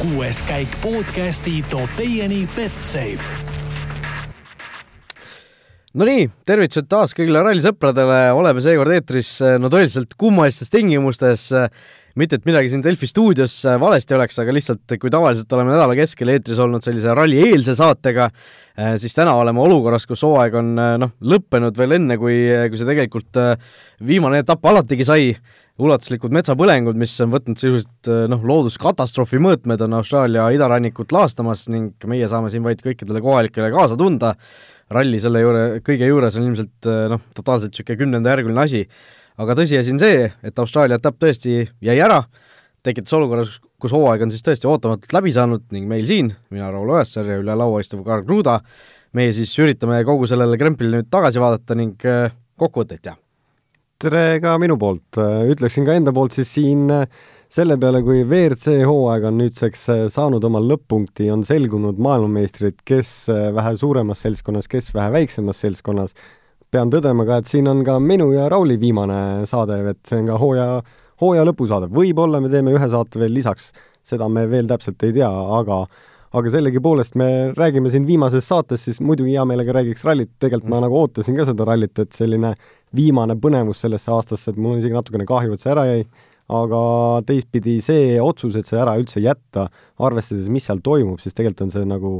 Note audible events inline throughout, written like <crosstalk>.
kuues käik podcasti toob teieni Betsafe. Nonii, tervitused taas kõigile rallisõpradele, oleme seekord eetris no tõeliselt kummalistes tingimustes. mitte, et midagi siin Delfi stuudios valesti oleks, aga lihtsalt kui tavaliselt oleme nädala keskel eetris olnud sellise rallieelse saatega, siis täna oleme olukorras, kus hooaeg on noh, lõppenud veel enne, kui, kui see tegelikult viimane etapp alatigi sai ulatuslikud metsapõlengud, mis on võtnud sisuliselt noh, looduskatastroofi mõõtmed, on Austraalia idarannikut laastamas ning meie saame siin vaid kõikidele kohalikele kaasa tunda ralli selle juure, kõige juures on ilmselt eh, noh, totaalselt niisugune kümnendajärguline asi. aga tõsiasi on see, et Austraalia etapp tõesti jäi ära, tekitas olukorras, kus hooaeg on siis tõesti ootamatult läbi saanud ning meil siin, mina, Raul Ojasäär ja üle laua istuv Karl Kruda, meie siis üritame kogu sellele krempile nüüd tagasi vaadata ning eh, kokkuvõtteid teha. Tere ka minu poolt, ütleksin ka enda poolt siis siin äh, selle peale, kui WRC hooaeg on nüüdseks äh, saanud oma lõpp-punkti, on selgunud maailmameistrid, kes äh, vähe suuremas seltskonnas, kes vähe väiksemas seltskonnas. pean tõdema ka, et siin on ka minu ja Rauli viimane saade, et see on ka hooaja, hooaja lõpusaade. võib-olla me teeme ühe saate veel lisaks, seda me veel täpselt ei tea, aga aga sellegipoolest me räägime siin viimases saates, siis muidugi hea meelega räägiks rallit, tegelikult ma nagu ootasin ka seda rallit, et selline viimane põnevus sellesse aastasse, et mul on isegi natukene kahju, et see ära jäi aga teistpidi see otsus, et see ära üldse jätta, arvestades, mis seal toimub, siis tegelikult on see nagu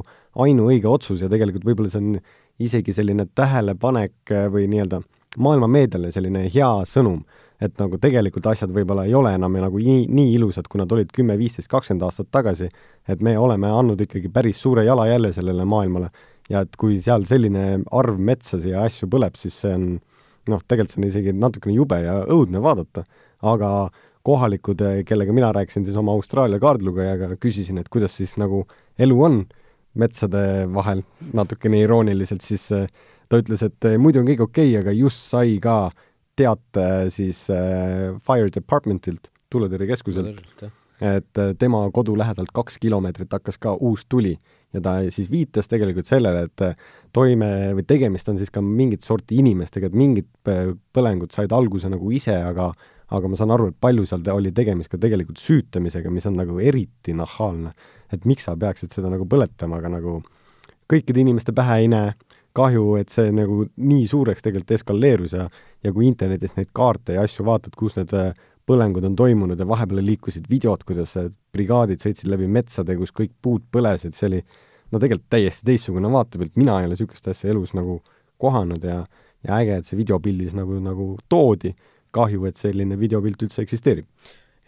ainuõige otsus ja tegelikult võib-olla see on isegi selline tähelepanek või nii-öelda maailma meediale selline hea sõnum, et nagu tegelikult asjad võib-olla ei ole enam nagu nii, nii ilusad, kui nad olid kümme, viisteist, kakskümmend aastat tagasi, et me oleme andnud ikkagi päris suure jalajälje sellele maailmale. Ja et kui seal selline arv metsasi ja asju põleb, siis see on noh, tegelikult see on isegi natukene jube ja õudne vaadata, aga kohalikud, eh, kellega mina rääkisin siis oma Austraalia kaardlugejaga, küsisin, et kuidas siis nagu elu on metsade vahel, natukene irooniliselt, siis eh, ta ütles, et eh, muidu on kõik okei okay,, aga just sai ka teate siis Fire Departmentilt, tuletõrjekeskuselt, et tema kodu lähedalt kaks kilomeetrit hakkas ka uus tuli ja ta siis viitas tegelikult sellele, et toime või tegemist on siis ka mingit sorti inimestega, et mingid põlengud said alguse nagu ise, aga aga ma saan aru, et palju seal oli tegemist ka tegelikult süütamisega, mis on nagu eriti nahaalne. et miks sa peaksid seda nagu põletama, aga nagu kõikide inimeste pähe ei näe, kahju, et see nagu nii suureks tegelikult eskaleerus ja ja kui internetis neid kaarte ja asju vaatad, kus need äh, põlengud on toimunud ja vahepeal liikusid videod, kuidas brigaadid sõitsid läbi metsade, kus kõik puud põlesid, see oli no tegelikult täiesti teistsugune vaatepilt, mina ei ole niisugust asja elus nagu kohanud ja ja äge, et see videopildis nagu, nagu toodi kahju, et selline videopilt üldse eksisteerib.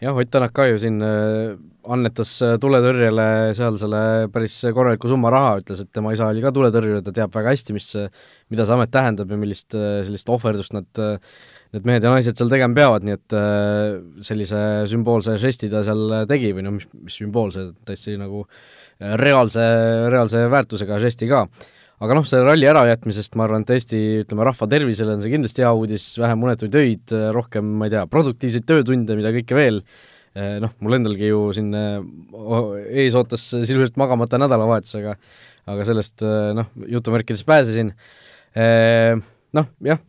jah, Ott Tänak ka ju siin äh, annetas äh, tuletõrjele seal selle päris korraliku summa raha, ütles, et tema isa oli ka tuletõrjuja, ta teab väga hästi, mis, mida see amet tähendab ja millist äh, sellist ohverdust nad need mehed ja naised seal tegema peavad, nii et sellise sümboolse žesti ta seal tegi või noh, mis, mis sümboolse, täiesti nagu reaalse, reaalse väärtusega žesti ka. Aga noh, selle ralli ärajätmisest ma arvan, et Eesti, ütleme, rahva tervisele on see kindlasti hea uudis, vähem unetuid öid, rohkem, ma ei tea, produktiivseid töötunde, mida kõike veel, noh, mul endalgi ju siin ees ootas sisuliselt magamata nädalavahetus, aga aga sellest noh, jutumärkides pääsesin, noh, jah,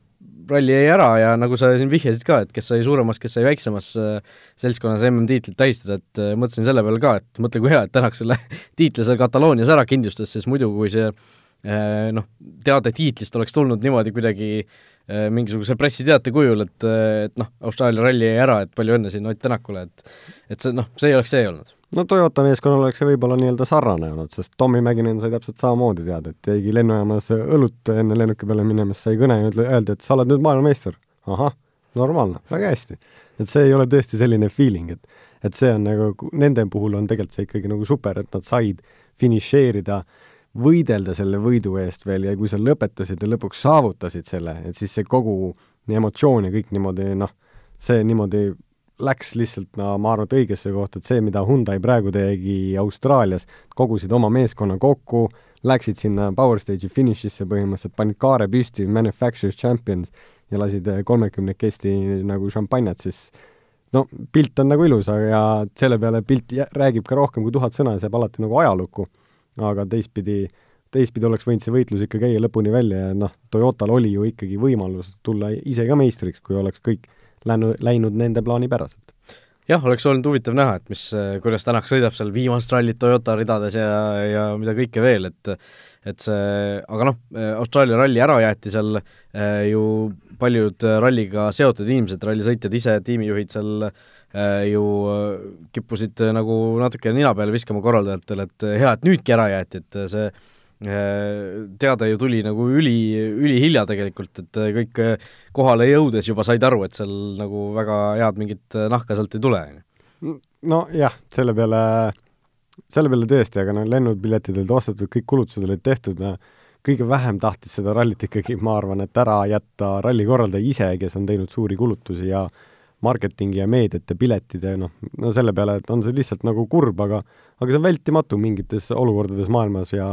ralli jäi ära ja nagu sa siin vihjasid ka, et kes sai suuremas, kes sai väiksemas seltskonnas MM-tiitlit tähistada, et mõtlesin selle peale ka, et mõtle, kui hea, et tänaks selle <laughs> tiitli seal Kataloonias ära kindlustas, sest muidu, kui see Äh, noh, teade tiitlist oleks tulnud niimoodi kuidagi äh, mingisuguse pressiteate kujul, et, äh, et noh, Austraalia ralli jäi ära, et palju õnne siin Ott Tänakule, et et see noh, see ei oleks see olnud. No Toyota meeskonnal oleks see võib-olla nii-öelda sarnane olnud, sest Tommy Mäkinen sai täpselt samamoodi teada, et jäigi lennujaamas õlut enne lennuki peale minemas, sai kõne ja öeldi, et sa oled nüüd maailmameister. ahah, normaalne, väga hästi. et see ei ole tõesti selline feeling, et et see on nagu, nende puhul on tegelikult see ikkagi nagu super, et nad said finišeerida võidelda selle võidu eest veel ja kui sa lõpetasid ja lõpuks saavutasid selle, et siis see kogu emotsioon ja kõik niimoodi noh, see niimoodi läks lihtsalt, no ma arvan, et õigesse kohta, et see, mida Hyundai praegu tegi Austraalias, kogusid oma meeskonna kokku, läksid sinna Power Stage'i finišisse põhimõtteliselt, panid kaare püsti, manufacturers champions, ja lasid kolmekümnekesti nagu šampanjat, siis no pilt on nagu ilus, aga ja selle peale pilt räägib ka rohkem kui tuhat sõna ja jääb alati nagu ajalukku. Aga teistpidi, teistpidi oleks võinud see võitlus ikka käia lõpuni välja ja noh, Toyotal oli ju ikkagi võimalus tulla ise ka meistriks, kui oleks kõik läinud, läinud nende plaanipäraselt. jah, oleks olnud huvitav näha, et mis, kuidas Tänak sõidab seal viimast rallit Toyota ridades ja, ja mida kõike veel, et et see, aga noh, Austraalia ralli ära jäeti seal eh, ju paljud ralliga seotud inimesed, rallisõitjad ise, tiimijuhid seal eh, ju kippusid nagu natuke nina peale viskama korraldajatele, et hea, et nüüdki ära jäeti, et see eh, teade ju tuli nagu üli, ülihilja tegelikult, et kõik kohale jõudes juba said aru, et seal nagu väga head mingit nahka sealt ei tule, on ju. nojah, selle peale selle peale tõesti, aga noh, lennupiletid olid ostetud, kõik kulutused olid tehtud, kõige vähem tahtis seda rallit ikkagi, ma arvan, et ära jätta ralli korraldaja ise, kes on teinud suuri kulutusi ja marketingi ja meediat ja piletid ja noh, no selle peale, et on see lihtsalt nagu kurb, aga aga see on vältimatu mingites olukordades maailmas ja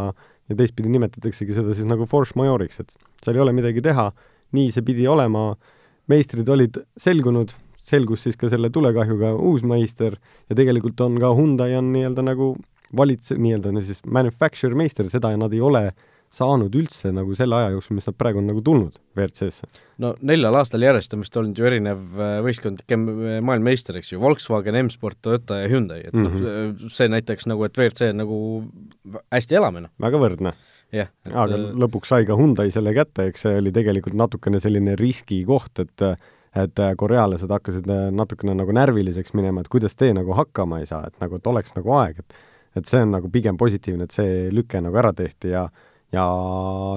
ja teistpidi nimetataksegi seda siis nagu force majoriks, et seal ei ole midagi teha, nii see pidi olema, meistrid olid selgunud, selgus siis ka selle tulekahjuga uus meister ja tegelikult on ka Hyundai on nii-öelda nagu valits-, nii-öelda siis manufacturer meister, seda nad ei ole saanud üldse nagu selle aja jooksul, mis nad praegu on nagu tulnud WRC-sse. no neljal aastal järjest on vist olnud ju erinev äh, võistkondlik maailmameister, eks ju, Volkswagen, M-Sport, Toyota ja Hyundai, et mm -hmm. noh, mhm. see näitaks nagu, et WRC nagu hästi elame, noh. väga võrdne. Jah. aga äh, lõpuks sai ka Hyundai selle kätte, eks see oli tegelikult natukene selline riskikoht, et et korealased hakkasid äh, natukene nagu närviliseks minema, et kuidas te nagu hakkama ei saa, et nagu, et oleks nagu aeg, et et see on nagu pigem positiivne, et see lüke nagu ära tehti ja ja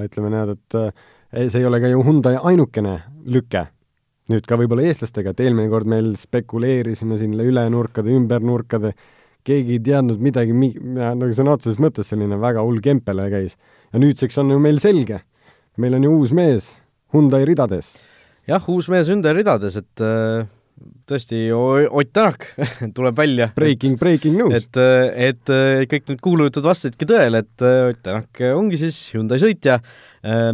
ütleme niimoodi, et äh, see ei ole ka ju Hyundai ainukene lüke. nüüd ka võib-olla eestlastega, et eelmine kord meil spekuleerisime siin üle nurkade, ümber nurkade, keegi ei teadnud midagi, mi-, nagu sõna otseses mõttes selline väga hull kempele käis. Ja nüüdseks on ju meil selge, meil on ju uus mees Hyundai ridades jah, uus mees Hyundai ridades, et äh, tõesti, Ott Tänak <laughs> tuleb välja. Breaking, breaking news. et, äh, et äh, kõik need kuulujutud vastasidki tõele, et Ott Tänak ongi siis Hyundai sõitja.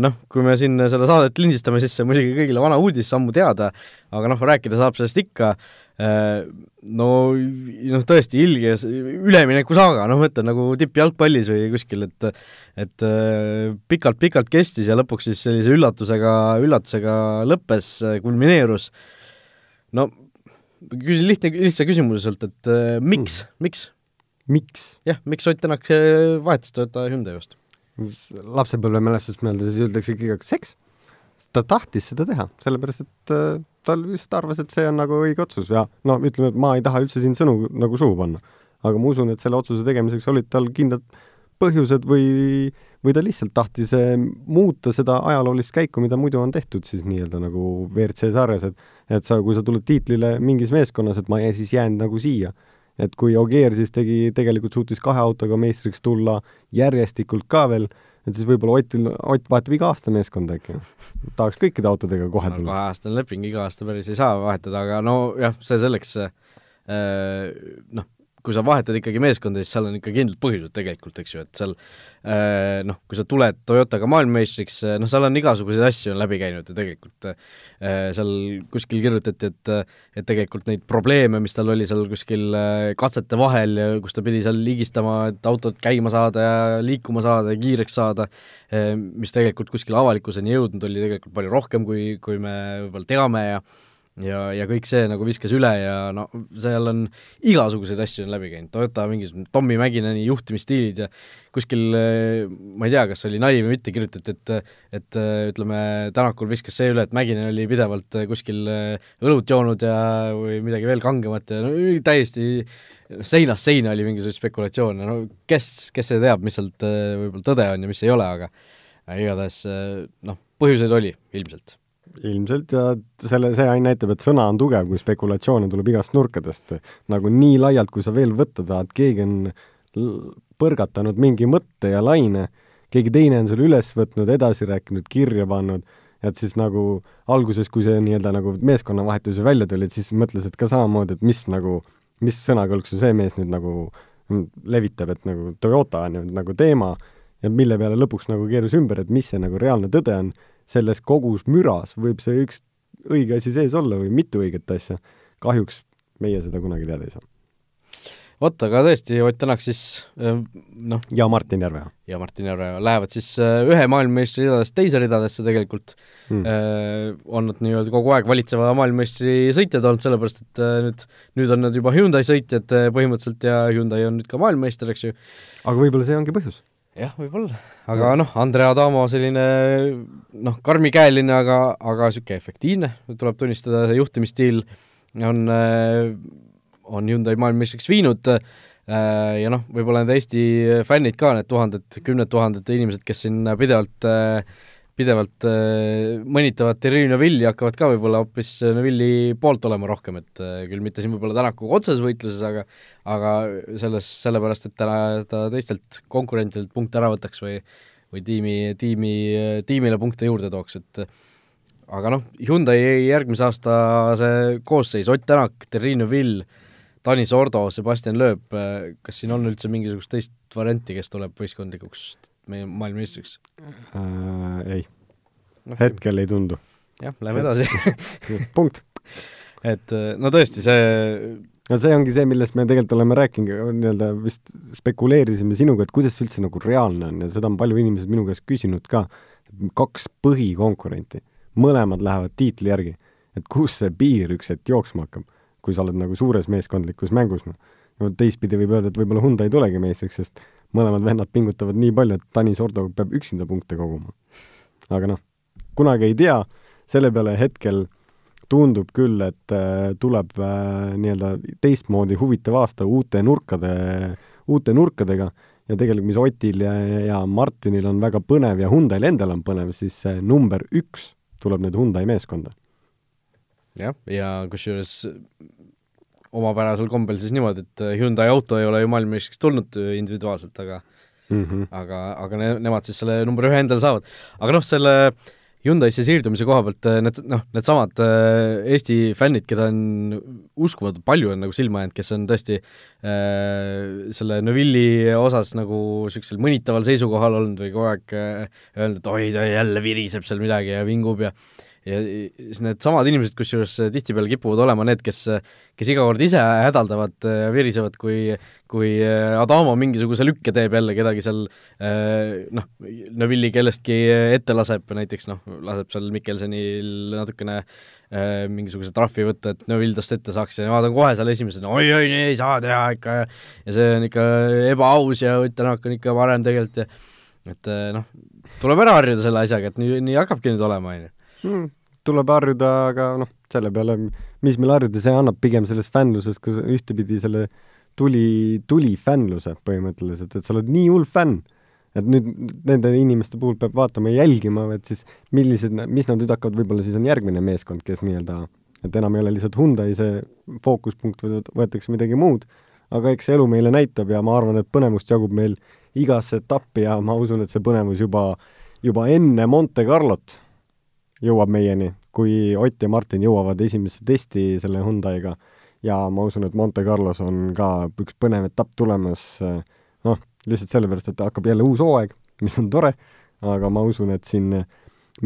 noh, kui me siin seda saadet lindistame, siis see on muidugi kõigile vana uudis, ammu teada, aga noh, rääkida saab sellest ikka no, noh tõesti, ilge üleminekusaaga, noh ma ütlen nagu tippjalgpallis või kuskil, et et pikalt-pikalt kestis ja lõpuks siis sellise üllatusega, üllatusega lõppes, kulmineerus. no küsin lihtne, lihtsa küsimuse sult, et miks mm., miks? miks? jah, miks Ott Tänak vahetas Toyota Hyundai vastu? lapsepõlvemälestust mõeldes öeldakse ikkagi seks. ta tahtis seda teha, sellepärast et ta lihtsalt arvas, et see on nagu õige otsus ja no ütleme, et ma ei taha üldse siin sõnu nagu suhu panna. aga ma usun, et selle otsuse tegemiseks olid tal kindlad põhjused või, või ta lihtsalt tahtis eh, muuta seda ajaloolist käiku, mida muidu on tehtud siis nii-öelda nagu WRC sarjas, et et sa, kui sa tuled tiitlile mingis meeskonnas, et ma siis jään nagu siia. et kui Ogier siis tegi, tegelikult suutis kahe autoga meistriks tulla järjestikult ka veel, et siis võib-olla Otil, Ott vahetab iga aasta meeskonda äkki. tahaks kõikide autodega kohe tulla no,. kaheaastane leping, iga aasta päris ei saa vahetada, aga no jah, see selleks äh,, noh, kui sa vahetad ikkagi meeskonda, siis seal on ikka kindlad põhjused tegelikult, eks ju, et seal äh, noh, kui sa tuled Toyotaga maailmameistriks, äh, noh, seal on igasuguseid asju on läbi käinud ju tegelikult, äh, seal kuskil kirjutati, et et tegelikult neid probleeme, mis tal oli seal kuskil katsete vahel ja kus ta pidi seal ligistama, et autot käima saada ja liikuma saada ja kiireks saada, mis tegelikult kuskile avalikkuseni jõudnud oli tegelikult palju rohkem, kui, kui me võib-olla teame ja ja, ja kõik see nagu viskas üle ja no seal on igasuguseid asju on läbi käinud, Toyota mingisugune Tommy Mäkineni juhtimisstiilid ja kuskil ma ei tea, kas oli nali või mitte, kirjutati, et et ütleme, Tänakul viskas see üle, et Mäkinen oli pidevalt kuskil õlut joonud ja või midagi veel kangemat ja no täiesti seinast seina oli mingisuguseid spekulatsioone, no kes, kes see teab, mis sealt võib-olla tõde on ja mis ei ole, aga igatahes noh, põhjuseid oli ilmselt ilmselt ja selle, see ainult näitab, et sõna on tugev, kui spekulatsioone tuleb igast nurkadest. nagu nii laialt, kui sa veel võtta tahad, keegi on põrgatanud mingi mõtte ja laine, keegi teine on selle üles võtnud, edasi rääkinud, kirja pannud, et siis nagu alguses, kui see nii-öelda nagu meeskonnavahetuse välja tuli, et siis mõtlesid ka samamoodi, et mis nagu, mis sõnakõlksu see mees nüüd nagu levitab, et nagu Toyota on nüüd nagu teema ja mille peale lõpuks nagu keerus ümber, et mis see nagu reaalne tõde on selles kogus müras võib see üks õige asi sees olla või mitu õiget asja. kahjuks meie seda kunagi teada ei saa. vot, aga tõesti, Ott Tänak siis noh, ja Martin Järve. ja Martin Järve lähevad siis ühe maailmameistri ridadest teise ridadesse tegelikult mm., on nad nii-öelda kogu aeg valitseva maailmameistri sõitjad olnud, sellepärast et nüüd, nüüd on nad juba Hyundai sõitjad põhimõtteliselt ja Hyundai on nüüd ka maailmameister, eks ju. aga võib-olla see ongi põhjus? Jah, võib-olla, aga noh, Andre Adamo selline noh, karmikäeline, aga, aga niisugune efektiivne, tuleb tunnistada, see juhtimisstiil on on Hyundai maailmameistriks viinud. Äh, ja noh, võib-olla need Eesti fännid ka, need tuhanded, kümned tuhanded inimesed, kes siin pidevalt äh, pidevalt äh, mõnitavad Thierry Neuvilli, hakkavad ka võib-olla hoopis Neuvilli poolt olema rohkem, et küll mitte siin võib-olla Tänakuga otseses võitluses, aga aga selles, sellepärast, et täna ta teistelt konkurentidelt punkte ära võtaks või või tiimi, tiimi, tiimile punkte juurde tooks, et aga noh, Hyundai järgmise aasta see koosseis, Ott Tänak, Thierry Neuville, Tanis Ordo, Sebastian Loeb, kas siin on üldse mingisugust teist varianti, kes tuleb võistkondlikuks meie maailmameistriks äh,? Ei no,. hetkel ei tundu. jah, lähme edasi <laughs> punkt. et no tõesti, see no see ongi see, millest me tegelikult oleme rääkinud, nii-öelda vist spekuleerisime sinuga, et kuidas see üldse nagu reaalne on ja seda on palju inimesed minu käest küsinud ka. kaks põhikonkurenti, mõlemad lähevad tiitli järgi. et kus see piir üks hetk jooksma hakkab kui sa oled nagu suures meeskondlikus mängus, noh. no teistpidi võib öelda, et võib-olla Hyundai ei tulegi meistriks, sest mõlemad vennad pingutavad nii palju, et Tanis Ordo peab üksinda punkte koguma. aga noh, kunagi ei tea, selle peale hetkel tundub küll, et äh, tuleb äh, nii-öelda teistmoodi huvitav aasta uute nurkade, uute nurkadega ja tegelikult, mis Otil ja, ja Martinil on väga põnev ja Hyundai'l endal on põnev, siis see number üks tuleb nüüd Hyundai meeskonda jah, ja kusjuures omapärasel kombel siis niimoodi, et Hyundai auto ei ole ju maailmameistriks tulnud individuaalselt, aga mm -hmm. aga, aga ne-, nemad siis selle number ühe endale saavad. aga noh, selle Hyundai'sse siirdumise koha pealt need noh, needsamad äh, Eesti fännid, keda on uskumatult palju, on nagu silma jäänud, kes on tõesti äh, selle Neuvilli osas nagu niisugusel mõnitaval seisukohal olnud või kogu aeg äh, öelnud, et oi, ta jälle viriseb seal midagi ja vingub ja ja siis needsamad inimesed, kusjuures tihtipeale kipuvad olema need, kes, kes iga kord ise hädaldavad ja virisevad, kui kui Adamo mingisuguse lükke teeb jälle kedagi seal noh, Neuvilli kellestki ette laseb, näiteks noh, laseb seal Mikkelsenil natukene mingisuguse trahvi võtta, et Neuvill tast ette saaks ja nemad on kohe seal esimesena oi-oi, nii ei saa teha ikka ja ja see on ikka ebaaus ja Ott Tänak on ikka parem tegelikult ja et noh, tuleb ära harjuda selle asjaga, et nii, nii hakkabki nüüd olema, on ju mm,. tuleb harjuda, aga noh, selle peale, mis meil harjuda, see annab pigem selles fännluses ka ühtepidi selle tuli, tuli fännluse põhimõtteliselt, et sa oled nii hull fänn, et nüüd nende inimeste puhul peab vaatama ja jälgima, et siis millised, mis nad nüüd hakkavad, võib-olla siis on järgmine meeskond, kes nii-öelda, et enam ei ole lihtsalt Hyundai see fookuspunkt, võetakse midagi muud, aga eks elu meile näitab ja ma arvan, et põnevust jagub meil igasse etappi ja ma usun, et see põnevus juba, juba enne Monte Carlot jõuab meieni, kui Ott ja Martin jõuavad esimesse testi selle Hyundai'ga ja ma usun, et Monte Carlos on ka üks põnev etapp tulemas, noh, lihtsalt sellepärast, et hakkab jälle uus hooaeg, mis on tore, aga ma usun, et siin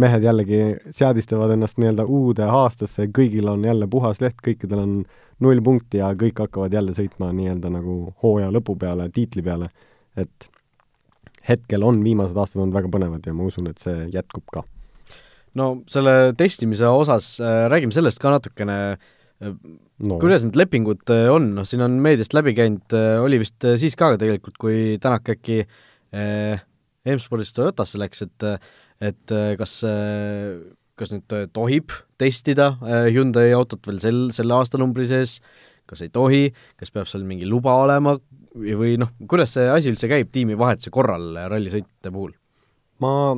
mehed jällegi seadistavad ennast nii-öelda uude aastasse, kõigil on jälle puhas leht, kõikidel on null punkti ja kõik hakkavad jälle sõitma nii-öelda nagu hooaja lõpu peale, tiitli peale, et hetkel on viimased aastad olnud väga põnevad ja ma usun, et see jätkub ka no selle testimise osas äh, räägime sellest ka natukene äh, no., kuidas need lepingud äh, on, noh siin on meediast läbi käinud äh,, oli vist äh, siis ka tegelikult, kui Tänak äkki äh, M-spordist Toyotasse läks, et et kas äh, kas nüüd tohib testida äh, Hyundai autot veel sel, selle aastanumbri sees, kas ei tohi, kas peab seal mingi luba olema või noh, kuidas see asi üldse käib tiimivahetuse korral rallisõitjate puhul? ma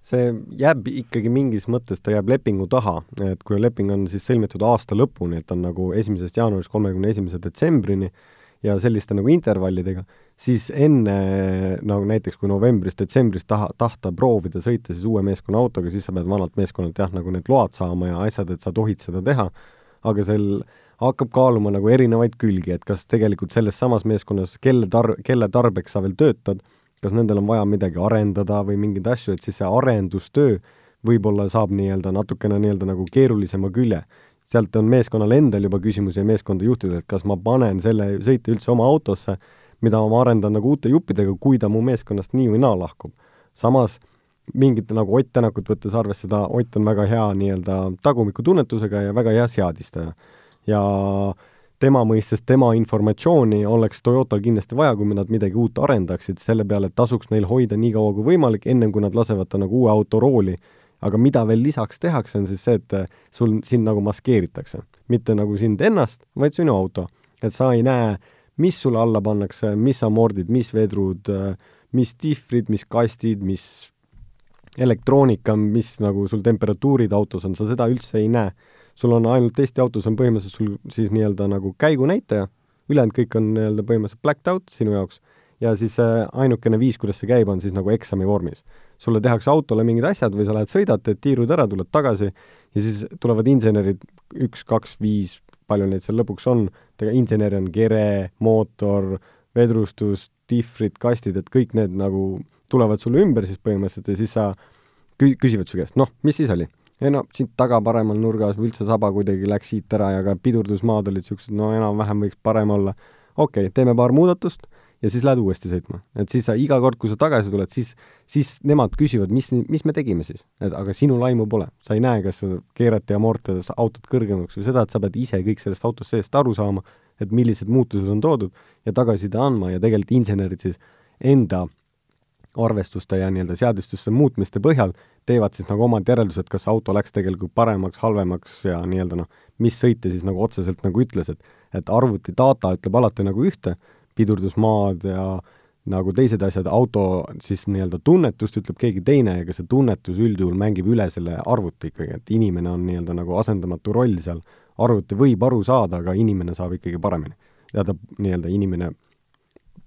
see jääb ikkagi mingis mõttes, ta jääb lepingu taha, et kui leping on siis sõlmitud aasta lõpuni, et on nagu esimesest jaanuarist kolmekümne esimese detsembrini ja selliste nagu intervallidega, siis enne nagu näiteks kui novembris-detsembris taha, tahta proovida sõita siis uue meeskonna autoga, siis sa pead vanalt meeskonnalt jah, nagu need load saama ja asjad, et sa tohid seda teha, aga sel hakkab kaaluma nagu erinevaid külgi, et kas tegelikult selles samas meeskonnas, kelle tar-, kelle tarbeks sa veel töötad, kas nendel on vaja midagi arendada või mingeid asju, et siis see arendustöö võib-olla saab nii-öelda natukene nii-öelda nagu keerulisema külje. sealt on meeskonnal endal juba küsimusi ja meeskonda juhtida, et kas ma panen selle sõite üldse oma autosse, mida ma arendan nagu uute juppidega, kui ta mu meeskonnast nii või naa lahkub. samas mingit nagu Ott Tänakut võttes arvesse, ta, Ott on väga hea nii-öelda tagumikutunnetusega ja väga hea seadistaja. ja tema mõistes tema informatsiooni oleks Toyotal kindlasti vaja, kui nad midagi uut arendaksid, selle peale tasuks neil hoida nii kaua kui võimalik, ennem kui nad lasevad ta nagu uue auto rooli. aga mida veel lisaks tehakse, on siis see, et sul, sind nagu maskeeritakse. mitte nagu sind ennast, vaid sinu auto. et sa ei näe, mis sulle alla pannakse, mis amordid, mis vedrud, mis dihvrid, mis kastid, mis elektroonika, mis nagu sul temperatuurid autos on, sa seda üldse ei näe. Sul on ainult testiautos on põhimõtteliselt sul siis nii-öelda nagu käigunäitaja, ülejäänud kõik on nii-öelda põhimõtteliselt blacked out sinu jaoks ja siis äh, ainukene viis, kuidas see käib, on siis nagu eksami vormis. sulle tehakse autole mingid asjad või sa lähed sõidad, teed tiirud ära, tuled tagasi ja siis tulevad insenerid, üks, kaks, viis, palju neid seal lõpuks on, insener on kere, mootor, vedrustus, dihvrid, kastid, et kõik need nagu tulevad sulle ümber siis põhimõtteliselt ja siis sa kü-, küsivad su käest, noh, mis siis oli? Ei no siit taga paremal nurgas või üldse saba kuidagi läks siit ära ja ka pidurdusmaad olid niisugused, no enam-vähem võiks parem olla. okei okay,, teeme paar muudatust ja siis lähed uuesti sõitma. et siis sa iga kord, kui sa tagasi tuled, siis, siis nemad küsivad, mis, mis me tegime siis. et aga sinul aimu pole. sa ei näe, kas keerati amorte autot kõrgemaks või seda, et sa pead ise kõik sellest autost seest aru saama, et millised muutused on toodud ja tagasiside andma ja tegelikult insenerid siis enda arvestuste ja nii-öelda seadistuste muutmiste põhjal teevad siis nagu omad järeldused, kas auto läks tegelikult paremaks, halvemaks ja nii-öelda noh, mis sõitja siis nagu otseselt nagu ütles, et et arvuti data ütleb alati nagu ühte, pidurdusmaad ja nagu teised asjad, auto siis nii-öelda tunnetust ütleb keegi teine, aga see tunnetus üldjuhul mängib üle selle arvuti ikkagi, et inimene on nii-öelda nagu asendamatu roll seal, arvuti võib aru saada, aga inimene saab ikkagi paremini. ja ta nii-öelda, inimene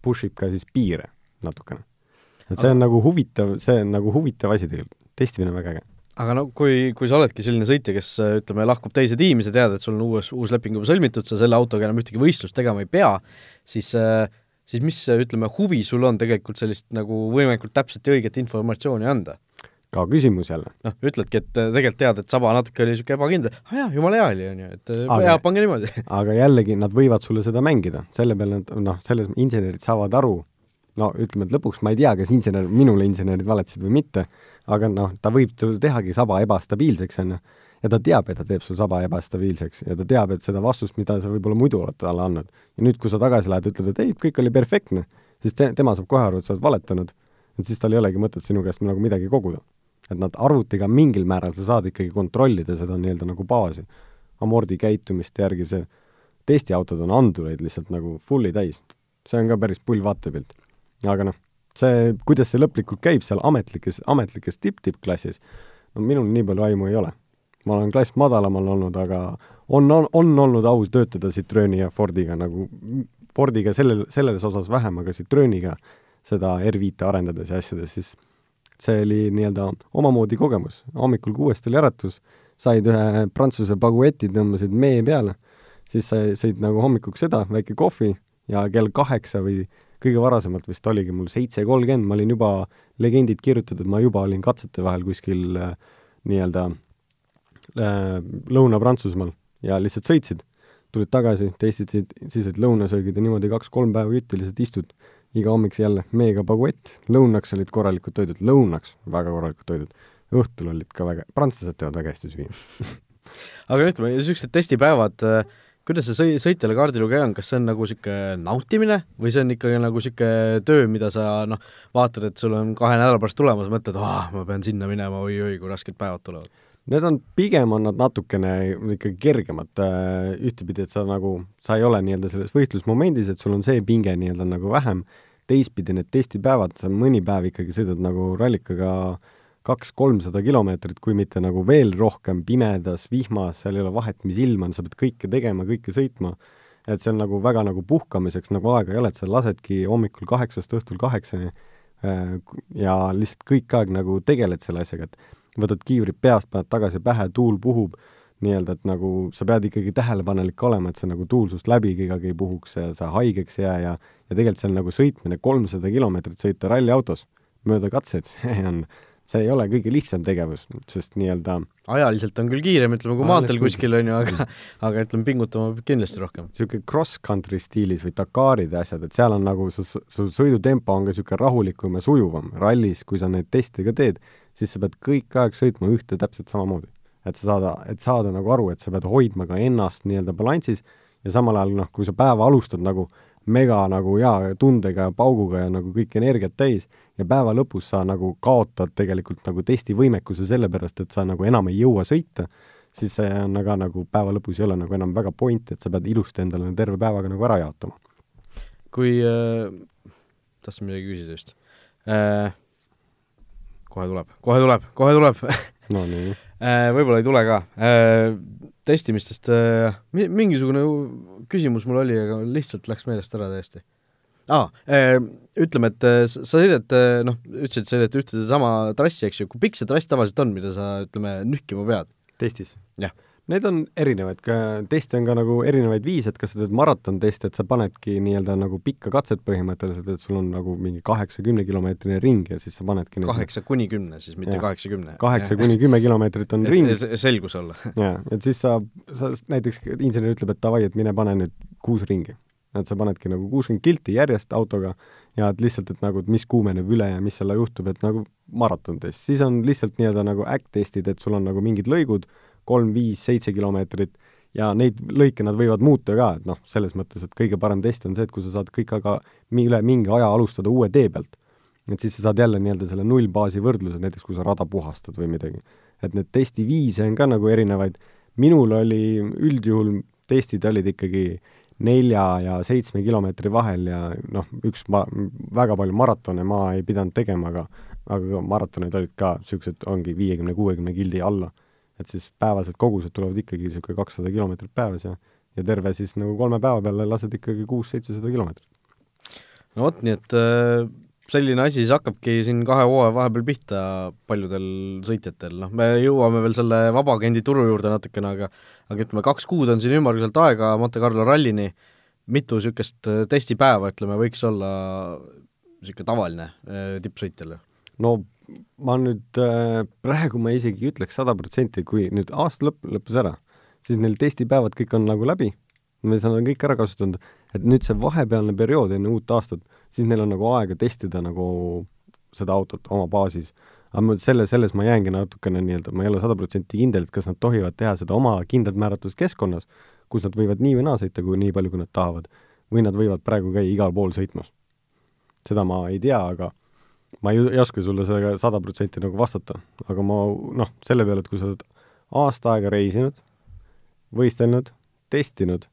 push ib ka siis piire natukene. Et see on nagu huvitav, see on nagu huvitav asi tegelikult, testimine on väga äge aga no kui, kui sa oledki selline sõitja, kes ütleme, lahkub teise tiimi, sa tead, et sul on uus, uus leping juba sõlmitud, sa selle autoga enam ühtegi võistlust tegema ei pea, siis siis mis, ütleme, huvi sul on tegelikult sellist nagu võimalikult täpset ja õiget informatsiooni anda? ka küsimus jälle. noh, ütledki, et tegelikult tead, et saba natuke oli niisugune ebakindel, aa ah, jaa, jumala hea oli, on ju, et hea, pange niimoodi. aga jällegi, nad võivad sulle seda mängida, selle peale nad, noh, selles insenerid saavad aru, no ütleme, et lõpuks ma ei tea, kas insener, minule insenerid valetasid või mitte, aga noh, ta võib tehagi saba ebastabiilseks, on ju, ja ta teab, et ta teeb su saba ebastabiilseks ja ta teab, et seda vastust, mida sa võib-olla muidu oled talle andnud. ja nüüd, kui sa tagasi lähed, ütled, et ei, kõik oli perfektne, siis te, tema saab kohe aru, et sa oled valetanud, et siis tal ei olegi mõtet sinu käest nagu midagi koguda. et nad arvutiga mingil määral sa saad ikkagi kontrollida seda nii-öelda nagu baasi, amordi käitumist järgi, see testiautod on andureid lihtsalt nagu fully täis. see on ka päris pull vaatepilt aga noh, see, kuidas see lõplikult käib seal ametlikes, ametlikes tipp-tippklassis, no minul nii palju aimu ei ole. ma olen klass madalamal olnud, aga on, on, on olnud aus töötada Citroeni ja Fordiga nagu, Fordiga sellel, selles osas vähem, aga Citroeniga seda R5 arendades ja asjades, siis see oli nii-öelda omamoodi kogemus. hommikul kuuest oli äratus, said ühe prantsuse bagueti, tõmbasid mee peale, siis sa sõid nagu hommikuks seda, väike kohvi ja kell kaheksa või kõige varasemalt vist oligi mul seitse kolmkümmend, ma olin juba legendid kirjutatud, ma juba olin katsete vahel kuskil äh, nii-öelda äh, Lõuna-Prantsusmaal ja lihtsalt sõitsid, tulid tagasi, testisid, siis olid lõunasöögid ja niimoodi kaks-kolm päeva jutti lihtsalt istud, iga hommik jälle meega baguett, lõunaks olid korralikud toidud, lõunaks väga korralikud toidud, õhtul olid ka väga, prantslased teevad väga hästi süüa <laughs> aga ütleme, niisugused testipäevad äh, kuidas see sõi-, sõitjale kaardilugeja on, kas see on nagu niisugune nautimine või see on ikkagi nagu niisugune töö, mida sa noh, vaatad, et sul on kahe nädala pärast tulemas, mõtled, aa, ma pean sinna minema oi,, oi-oi, kui rasked päevad tulevad? Need on, pigem on nad natukene ikkagi kergemad, äh, ühtepidi, et sa nagu, sa ei ole nii-öelda selles võistlusmomendis, et sul on see pinge nii-öelda nagu vähem, teistpidi need testipäevad, sa mõni päev ikkagi sõidad nagu rallikaga äh, kaks-kolmsada kilomeetrit, kui mitte nagu veel rohkem pimedas, vihmas, seal ei ole vahet, mis ilm on, sa pead kõike tegema, kõike sõitma, et see on nagu väga nagu puhkamiseks nagu aega ei ole, et sa lasedki hommikul kaheksast õhtul kaheksani äh, ja lihtsalt kõik aeg nagu tegeled selle asjaga, et võtad kiivrid peast, paned tagasi pähe, tuul puhub, nii-öelda, et nagu sa pead ikkagi tähelepanelik olema, et see nagu tuul sinust läbi kõigagi ei puhuks ja sa haigeks ei jää ja ja tegelikult seal nagu sõitmine kolmsada kilomeetrit sõita ralliautos mööda katseid, <laughs> see on see ei ole kõige lihtsam tegevus, sest nii-öelda ajaliselt on küll kiirem, ütleme, kui maanteel kuskil, on ju, aga <laughs> aga ütleme, pingutama peab kindlasti rohkem. niisugune cross-country stiilis või Dakarid ja asjad, et seal on nagu su, su sõidutempo on ka niisugune rahulikum ja sujuvam. rallis, kui sa neid teste ka teed, siis sa pead kõik aeg sõitma ühte täpselt samamoodi. et sa saada, et saada nagu aru, et sa pead hoidma ka ennast nii-öelda balansis ja samal ajal noh, kui sa päeva alustad nagu mega nagu hea tundega ja pauguga ja nagu kõik energiat täis ja päeva lõpus sa nagu kaotad tegelikult nagu testivõimekuse sellepärast, et sa nagu enam ei jõua sõita, siis see on aga nagu päeva lõpus ei ole nagu enam väga point, et sa pead ilusti endale terve päevaga nagu ära jaotama. kui äh,, tahtsin midagi küsida just äh,, kohe tuleb, kohe tuleb, kohe tuleb no nii. <laughs> äh, võib-olla ei tule ka äh,. Testimistest äh, mi-, mingisugune küsimus mul oli, aga lihtsalt läks meelest ära täiesti aa ah,, ütleme, et äh, sa sõidad, äh, noh, ütlesid, sa sõidad ühte sedasama trassi, eks ju, kui pikk see trass tavaliselt on, mida sa, ütleme, nühkima pead? testis? jah. Need on erinevaid, ka teste on ka nagu erinevaid viise, et kas sa teed maratonteste, et sa panedki nii-öelda nagu pikka katset põhimõtteliselt, et sul on nagu mingi kaheksa-kümne kilomeetrine ring ja siis sa panedki kaheksa kuni kümne siis, mitte kaheksakümne? kaheksa kuni kümme kilomeetrit on ring. selgus olla <laughs> jaa, et siis sa, sa näiteks insener ütleb, et davai, et mine pane nüüd kuus ringi et sa panedki nagu kuuskümmend kilti järjest autoga ja et lihtsalt, et nagu, et mis kuumeneb üle ja mis selle juhtub, et nagu maratontest. siis on lihtsalt nii-öelda nagu äkk-testid, et sul on nagu mingid lõigud, kolm, viis, seitse kilomeetrit, ja neid lõike nad võivad muuta ka, et noh, selles mõttes, et kõige parem test on see, et kui sa saad kõik aga üle mingi aja alustada uue tee pealt, et siis sa saad jälle nii-öelda selle nullbaasi võrdluse, näiteks kui sa rada puhastad või midagi. et need testiviise on ka nagu erinevaid, minul oli üldjuhul testid olid ikkagi nelja ja seitsme kilomeetri vahel ja noh, üks ma-, väga palju maratone ma ei pidanud tegema, aga aga maratonid olid ka niisugused, ongi viiekümne-kuuekümne kildi alla. Et siis päevased kogused tulevad ikkagi niisugune kakssada kilomeetrit päevas ja ja terve siis nagu kolme päeva peale lased ikkagi kuus-seitsesada kilomeetrit. no vot, nii et äh, selline asi siis hakkabki siin kahe hooaja vahepeal pihta paljudel sõitjatel, noh, me jõuame veel selle vabaagendi turu juurde natukene, aga aga ütleme, kaks kuud on siin ümmarguselt aega Monte Carlo rallini, mitu niisugust äh, testipäeva, ütleme, võiks olla niisugune tavaline äh, tippsõitjale? no ma nüüd äh, praegu ma isegi ütleks sada protsenti, kui nüüd aasta lõpp lõppes ära, siis neil testipäevad kõik on nagu läbi, me saame kõik ära kasutanud, et nüüd see vahepealne periood enne uut aastat, siis neil on nagu aega testida nagu seda autot oma baasis. aga ma selle, selles ma jäängi natukene nii-öelda, ma ei ole sada protsenti kindel, et kas nad tohivad teha seda oma kindlalt määratud keskkonnas, kus nad võivad nii või naa sõita, kui nii palju, kui nad tahavad, või nad võivad praegu käia igal pool sõitmas. seda ma ei tea, aga ma ei, ei oska sulle sellega sada protsenti nagu vastata, aga ma noh, selle peale, et kui sa oled aasta aega reisinud, võistelnud, testinud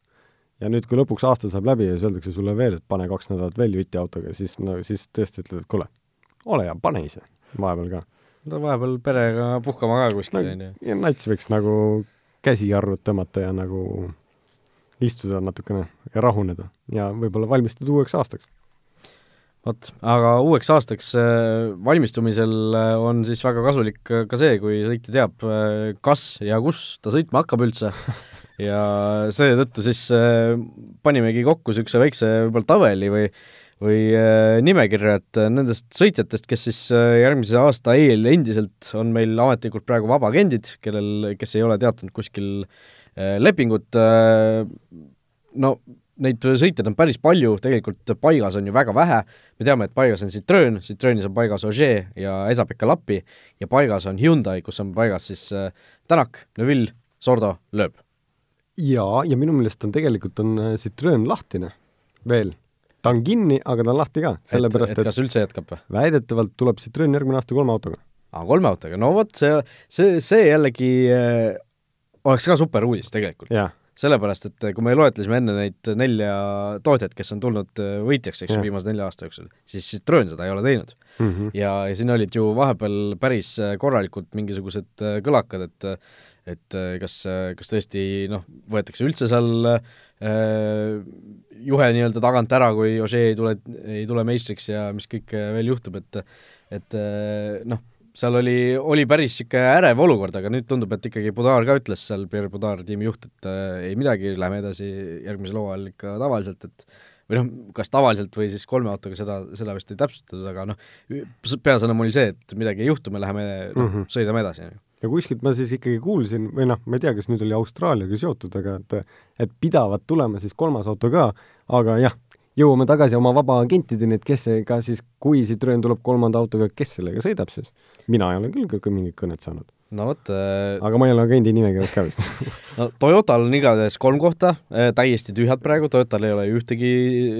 ja nüüd, kui lõpuks aasta saab läbi ja siis öeldakse sulle veel, et pane kaks nädalat veel juti autoga, siis no siis tõesti ütled, et kuule, ole hea, pane ise vahepeal ka. no vahepeal perega puhkama ka kuskil, on ju. ja nats võiks nagu käsijarrud tõmmata ja nagu istuda natukene ja rahuneda ja võib-olla valmistuda uueks aastaks vot, aga uueks aastaks äh, valmistumisel äh, on siis väga kasulik ka see, kui sõitja teab, äh, kas ja kus ta sõitma hakkab üldse. <laughs> Ja seetõttu siis äh, panimegi kokku niisuguse väikse võib-olla tabeli või või äh, nimekirja, et nendest sõitjatest, kes siis äh, järgmise aasta eel endiselt on meil ametlikult praegu vabaagendid, kellel, kes ei ole teatanud kuskil lepingut, no neid sõitjaid on päris palju, tegelikult paigas on ju väga vähe, me teame, et paigas on Citroen, Citroenis on paigas Ogier ja Esa-Pekka Lappi ja paigas on Hyundai, kus on paigas siis Tänak, Neville, Sordo, Loeb jaa, ja minu meelest on tegelikult on äh, Citroen lahtine veel. ta on kinni, aga ta on lahti ka, sellepärast et, et kas üldse jätkab või? väidetavalt tuleb Citroen järgmine aasta kolme autoga. aa, kolme autoga, no vot, see, see, see jällegi äh, oleks ka super uudis tegelikult. Sellepärast, et kui me loetlesime enne neid nelja tootjat, kes on tulnud äh, võitjaks, eks ju, viimase nelja aasta jooksul, siis Citroen seda ei ole teinud mm. -hmm. ja, ja siin olid ju vahepeal päris äh, korralikult mingisugused kõlakad, et et kas, kas tõesti noh, võetakse üldse seal äh, juhe nii-öelda tagant ära, kui Ožee ei tule, ei tule meistriks ja mis kõik veel juhtub, et et noh, seal oli, oli päris niisugune ärev olukord, aga nüüd tundub, et ikkagi Budar ka ütles seal, Pierre Budar, tiimi juht, et äh, ei midagi, lähme edasi järgmisel hooajal ikka tavaliselt, et või noh, kas tavaliselt või siis kolme autoga, seda, seda vist ei täpsustatud, aga noh, peasõnum oli see, et midagi ei juhtu, me läheme noh mm -hmm., sõidame edasi. ja kuskilt ma siis ikkagi kuulsin või noh, ma ei tea, kas nüüd oli Austraaliaga seotud, aga et et pidavat tulema siis kolmas auto ka, aga jah, jõuame tagasi oma vabaagentideni, et kes see ka siis, kui Citroen tuleb kolmanda autoga, kes sellega sõidab siis? mina ei ole küll mingit kõnet saanud no vot äh.... aga ma ei ole agendi nimekirjas ka vist <laughs> no Toyotal on igatahes kolm kohta äh,, täiesti tühjad praegu, Toyotal ei ole ühtegi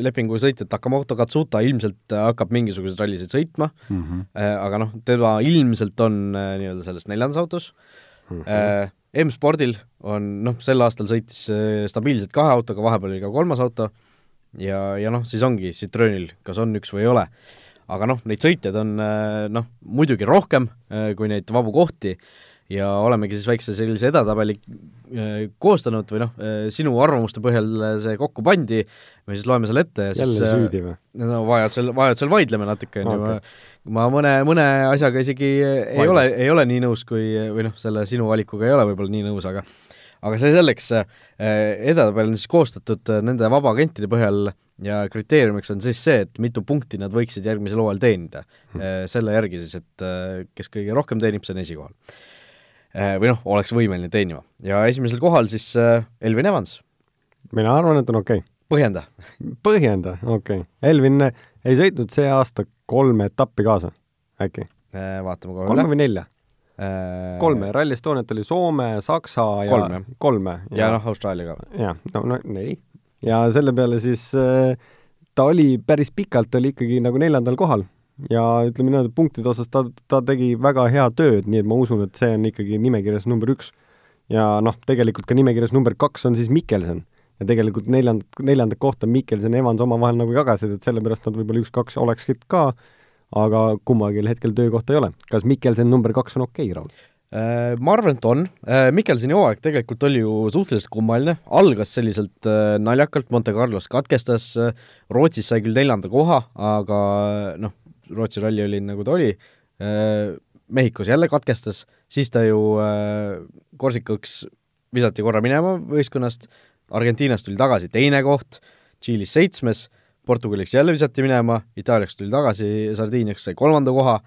lepinguga sõitjat, Takamoto Katsuta ilmselt hakkab mingisuguseid rallisid sõitma mm, -hmm. äh, aga noh, tema ilmselt on äh, nii-öelda selles neljandas autos mm. -hmm. Äh, M-spordil on noh, sel aastal sõitis äh, stabiilselt kahe autoga, vahepeal oli ka kolmas auto ja, ja noh, siis ongi Citroenil, kas on üks või ei ole. Aga noh, neid sõitjaid on äh, noh, muidugi rohkem äh, kui neid vabu kohti. Ja olemegi siis väikse sellise edetabeli äh, koostanud või noh, sinu arvamuste põhjal see kokku pandi, me siis loeme selle ette ja jälle siis süüdi või? no vajadusel, vajadusel vaidleme natuke, on ju, ma mõne, mõne asjaga isegi ei Vaidlus. ole, ei ole nii nõus, kui või noh, selle sinu valikuga ei ole võib-olla nii nõus, aga aga see selleks, edetabel on siis koostatud nende vabaagentide põhjal ja kriteeriumiks on siis see, et mitu punkti nad võiksid järgmisel hooajal teenida hmm.. selle järgi siis, et äh, kes kõige rohkem teenib, see on esikohal. Äh, või noh, oleks võimeline teenima. ja esimesel kohal siis Elvin Evans. mina arvan, et on okei okay.. põhjenda. põhjenda, okei okay.. Elvin ei sõitnud see aasta kolme etappi kaasa, äkki? vaatame kohe üle. kolme või nelja? Kolme, Rally Estoniat oli Soome, Saksa ja kolme, kolme. ja, ja. noh, Austraalia ka. jah, no, no neli ja selle peale siis äh, ta oli päris pikalt, oli ikkagi nagu neljandal kohal. Ja ütleme niimoodi, punktide osas ta, ta tegi väga head tööd, nii et ma usun, et see on ikkagi nimekirjas number üks. ja noh, tegelikult ka nimekirjas number kaks on siis Mikkelsen. Ja tegelikult neljand-, neljandat kohta Mikkelsen ja Evans omavahel nagu jagasid, et sellepärast nad võib-olla üks-kaks oleksid ka, aga kummalgi hetkel töökohta ei ole. kas Mikkelsen number kaks on okei okay,, Raul? Äh, ma arvan, et on. Äh, Mikkelsoni hooaeg tegelikult oli ju suhteliselt kummaline, algas selliselt äh, naljakalt, Monte Carlos katkestas, Rootsis sai küll neljanda koha, aga noh, Rootsi ralli oli nagu ta oli, Mehhikos jälle katkestas, siis ta ju Korsikaks visati korra minema võistkonnast, Argentiinast tuli tagasi teine koht, Tšiilis seitsmes, Portugaliks jälle visati minema, Itaaliaks tuli tagasi, Sardiiniaks sai kolmanda koha,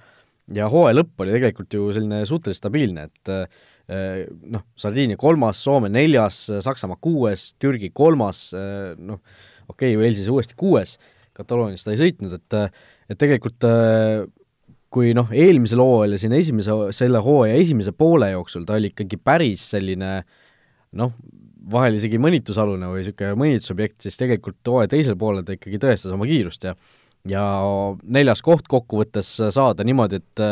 ja hooaja lõpp oli tegelikult ju selline suhteliselt stabiilne, et eh, noh, Sardiinia kolmas, Soome neljas, Saksamaa kuues, Türgi kolmas, eh, noh, okei okay,, Walesi uuesti kuues, Kataloonias ta ei sõitnud, et et tegelikult eh, kui noh, eelmisel hooajal ja siin esimese, selle hooaja esimese poole jooksul ta oli ikkagi päris selline noh, vahel isegi mõnitusalune või niisugune mõnitusobjekt, siis tegelikult hooaja teisel poolel ta ikkagi tõestas oma kiirust ja ja neljas koht kokkuvõttes saada niimoodi, et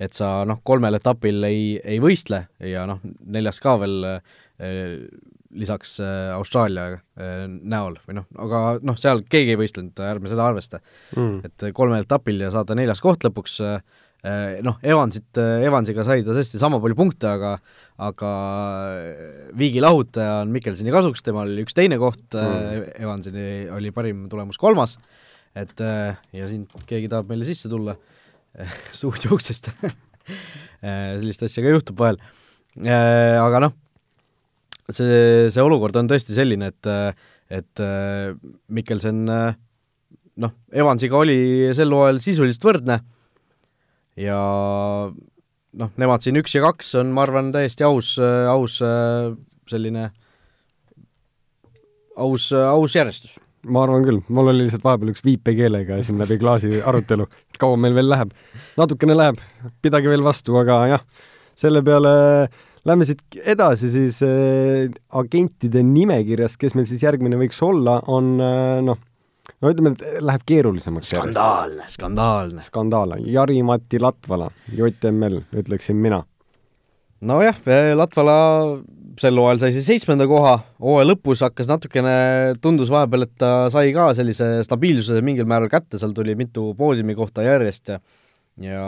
et sa noh, kolmel etapil ei, ei võistle ja noh, neljas ka veel eh, lisaks eh, Austraalia eh, näol või noh, aga noh, seal keegi ei võistlenud, ärme seda arvesta. Mm.. et kolmel etapil ja saada neljas koht lõpuks eh, noh, Evansit, Evansiga sai ta tõesti sama palju punkte, aga aga viigi lahutaja on Mikkelsoni kasuks, temal oli üks teine koht mm., Evansini oli parim tulemus kolmas et äh, ja siin keegi tahab meile sisse tulla <laughs> stuudio uksest <laughs> äh, sellist asja ka juhtub vahel. Äh, aga noh, see, see olukord on tõesti selline, et, et Mikkelsen noh, Evansiga oli sel hooajal sisuliselt võrdne ja noh, nemad siin üks ja kaks on, ma arvan, täiesti aus, aus selline aus, aus järjestus. Ma arvan küll, mul oli lihtsalt vahepeal üks viipekeelega siin läbi klaasi arutelu, et kaua meil veel läheb. natukene läheb, pidage veel vastu, aga jah, selle peale lähme siit edasi siis äh, agentide nimekirjast, kes meil siis järgmine võiks olla, on äh, noh, no ütleme, et läheb keerulisemaks. skandaalne, skandaalne. skandaalne, Jari-Mati Latvala, JML, ütleksin mina. nojah, Latvala sel hooajal sai siis seitsmenda koha, hooaja lõpus hakkas natukene, tundus vahepeal, et ta sai ka sellise stabiilsuse mingil määral kätte, seal tuli mitu poodiumi kohta järjest ja ja,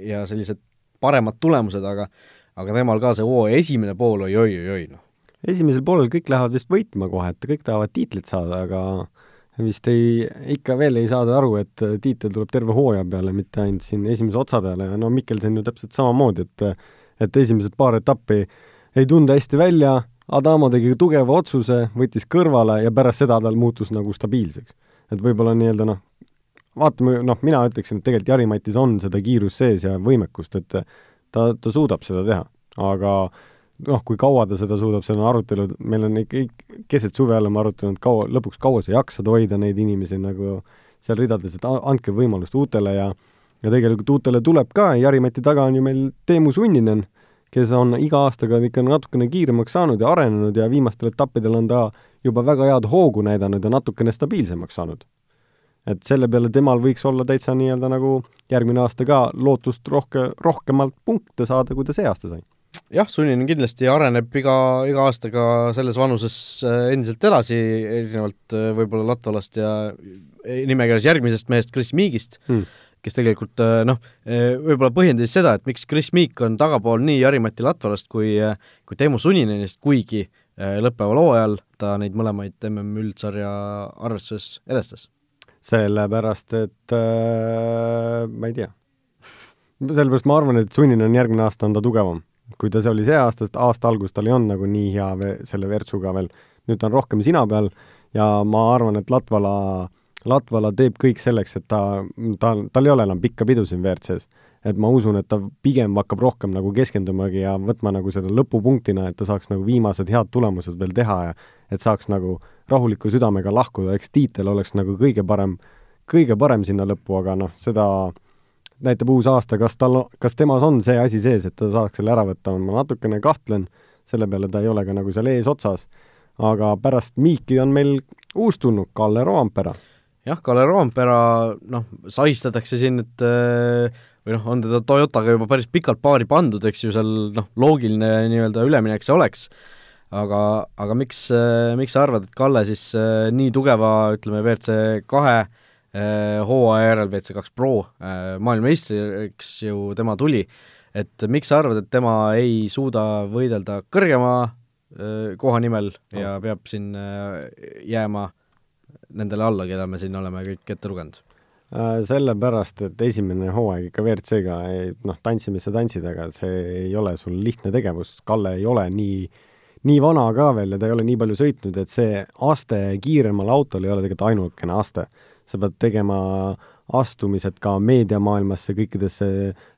ja sellised paremad tulemused, aga aga temal ka see hooaja esimene pool oli oi-oi-oi, noh. esimesel poolel kõik lähevad vist võitma kohe, et kõik tahavad tiitlit saada, aga vist ei, ikka veel ei saada aru, et tiitel tuleb terve hooaja peale, mitte ainult siin esimese otsa peale. Ja no Mikkelson ju täpselt samamoodi, et et esimesed paar etappi äh, ei tundu hästi välja, Adamo tegi tugeva otsuse, võttis kõrvale ja pärast seda tal muutus nagu stabiilseks. et võib-olla nii-öelda noh, vaatame, noh, mina ütleksin, et tegelikult Jari-Matis on seda kiirust sees ja võimekust, et ta, ta suudab seda teha, aga noh, kui kaua ta seda suudab, see on arutelu, meil on ikka keset suve oleme arutanud, kaua, lõpuks kaua sa jaksad hoida neid inimesi nagu seal ridades, et andke võimalust uutele ja ja tegelikult uutele tuleb ka, Jari-Mati taga on ju meil Teemu Sunninen, kes on iga aastaga ikka natukene kiiremaks saanud ja arenenud ja viimastel etappidel on ta juba väga head hoogu näidanud ja natukene stabiilsemaks saanud et selle peale temal võiks olla täitsa nii-öelda nagu järgmine aasta ka lootust rohke, rohkemalt punkte saada, kui ta see aasta sai. Jah, Sunninen kindlasti areneb iga, iga aastaga selles vanuses äh, endiselt edasi, erinevalt äh, võib-olla Latvalast ja äh, nimekirjas järgmisest mehest, Chris Meagist hmm., kes tegelikult noh, võib-olla põhjendas seda, et miks Chris Meek on tagapool nii Jari-Mati Latvalast kui, kui Teemu Sunninenist, kuigi lõppeval hooajal ta neid mõlemaid MM üldsarja arvestuses edestas sellepärast et äh, ma ei tea. sellepärast ma arvan, et sunnine on järgmine aasta, on ta tugevam. Kui ta see oli see aasta, sest aasta alguses tal ei olnud nagu nii hea ve-, selle Virtsuga veel, nüüd ta on rohkem sina peal ja ma arvan, et Latvala, Latvala teeb kõik selleks, et ta, ta, tal ei ole enam pikka pidu siin WRC-s et ma usun, et ta pigem hakkab rohkem nagu keskendumagi ja võtma nagu seda lõpupunktina, et ta saaks nagu viimased head tulemused veel teha ja et saaks nagu rahuliku südamega lahkuda, eks tiitel oleks nagu kõige parem, kõige parem sinna lõppu, aga noh, seda näitab uus aasta, kas tal, kas temas on see asi sees, et ta saaks selle ära võtta, ma natukene kahtlen, selle peale ta ei ole ka nagu seal eesotsas. aga pärast Miiki on meil uus tulnud, Kalle Roompera. jah, Kalle Roompera, noh, sahistatakse siin, et või noh, on teda Toyotaga juba päris pikalt paari pandud, eks ju, seal noh, loogiline nii-öelda üleminek see oleks, aga, aga miks, miks sa arvad, et Kalle siis äh, nii tugeva, ütleme, WRC kahe äh, hooaja järel, WRC kaks Pro äh, maailmameistriks ju tema tuli, et miks sa arvad, et tema ei suuda võidelda kõrgema koha nimel ja peab siin jääma nendele alla, keda me siin oleme kõik ette lugenud? Sellepärast, et esimene hooaeg ikka WRC-ga, noh, tantsimisse tantsid, aga see ei ole sul lihtne tegevus, Kalle ei ole nii, nii vana ka veel ja ta ei ole nii palju sõitnud, et see aste kiiremal autol ei ole tegelikult ainukene aste. Sa pead tegema astumised ka meediamaailmasse, kõikidesse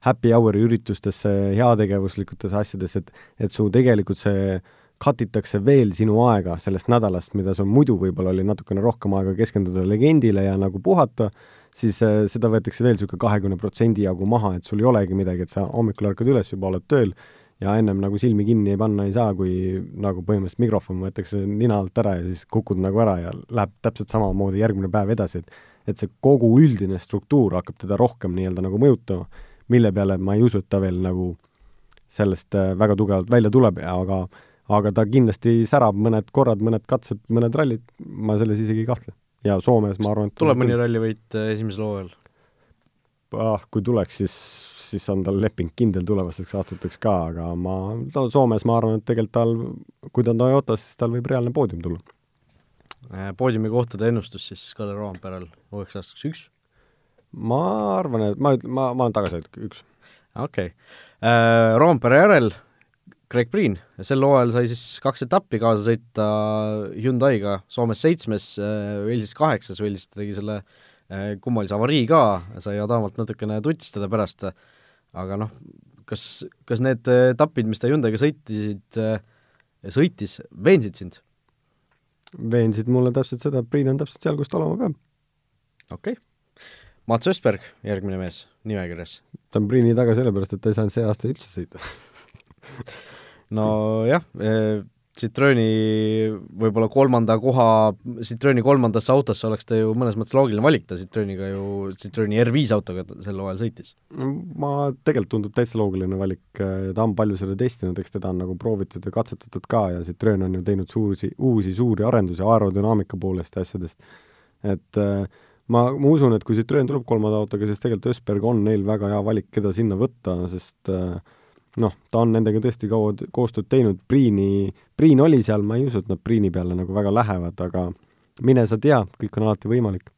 happy hour'i üritustesse, heategevuslikutesse asjadesse, et et su tegelikult see cut itakse veel sinu aega sellest nädalast, mida sul muidu võib-olla oli natukene rohkem aega keskenduda legendile ja nagu puhata, siis äh, seda võetakse veel niisugune kahekümne protsendi jagu maha, et sul ei olegi midagi, et sa hommikul ärkad üles, juba oled tööl ja ennem nagu silmi kinni ei panna ei saa, kui nagu põhimõtteliselt mikrofon võetakse nina alt ära ja siis kukud nagu ära ja läheb täpselt samamoodi järgmine päev edasi, et et see kogu üldine struktuur hakkab teda rohkem nii-öelda nagu mõjutama, mille peale ma ei usu, et ta veel nagu sellest äh, väga tugevalt välja tuleb, aga aga ta kindlasti särab mõned korrad, mõned katsed, mõned rallid, ma selles isegi ei kahtle ja Soomes ma arvan, et tuleb mõni rallivõit äh, esimesel hooajal? ah, kui tuleks, siis, siis on tal leping kindel tulevasteks aastateks ka, aga ma, no Soomes ma arvan, et tegelikult tal, kui ta on Toyotas, siis tal võib reaalne poodium tulla. Äh, poodiumi kohtade ennustus siis Kalle Roomperel uueks aastaks üks? ma arvan, et ma, ma, ma olen tagasihoidlik, üks. okei okay. äh,. Roompere järel Craig Priin, sel hooajal sai siis kaks etappi kaasa sõita Hyundai'ga, Soomes seitsmes, Walesis äh, kaheksas, Walesis ta tegi selle kummalise avarii ka, sai Adamalt natukene tutistada pärast, aga noh, kas, kas need etapid, mis ta Hyundai'ga sõitisid, sõitis, veensid sind? veensid mulle täpselt seda, et Priin on täpselt seal, kus ta olema peab. okei okay.. Mats Ösberg, järgmine mees nimekirjas. ta on Priini taga sellepärast, et ta ei saanud see aasta üldse sõita <laughs> nojah, eh, Citrooni võib-olla kolmanda koha, Citrooni kolmandasse autosse oleks ta ju mõnes mõttes loogiline valik, ta Citrooniga ju, Citrooni R5 autoga sel hooajal sõitis. ma, tegelikult tundub täitsa loogiline valik, ta on palju seda testinud, eks teda on nagu proovitud ja katsetatud ka ja Citroen on ju teinud suursi, uusi suuri arendusi aerodünaamika poolest ja asjadest, et äh, ma, ma usun, et kui Citroen tuleb kolmanda autoga, siis tegelikult Ösberg on neil väga hea valik, keda sinna võtta, sest äh, noh, ta on nendega tõesti kaua koostööd teinud, Priini, Priin oli seal, ma ei usu, et nad Priini peale nagu väga lähevad, aga mine sa tea, kõik on alati võimalik.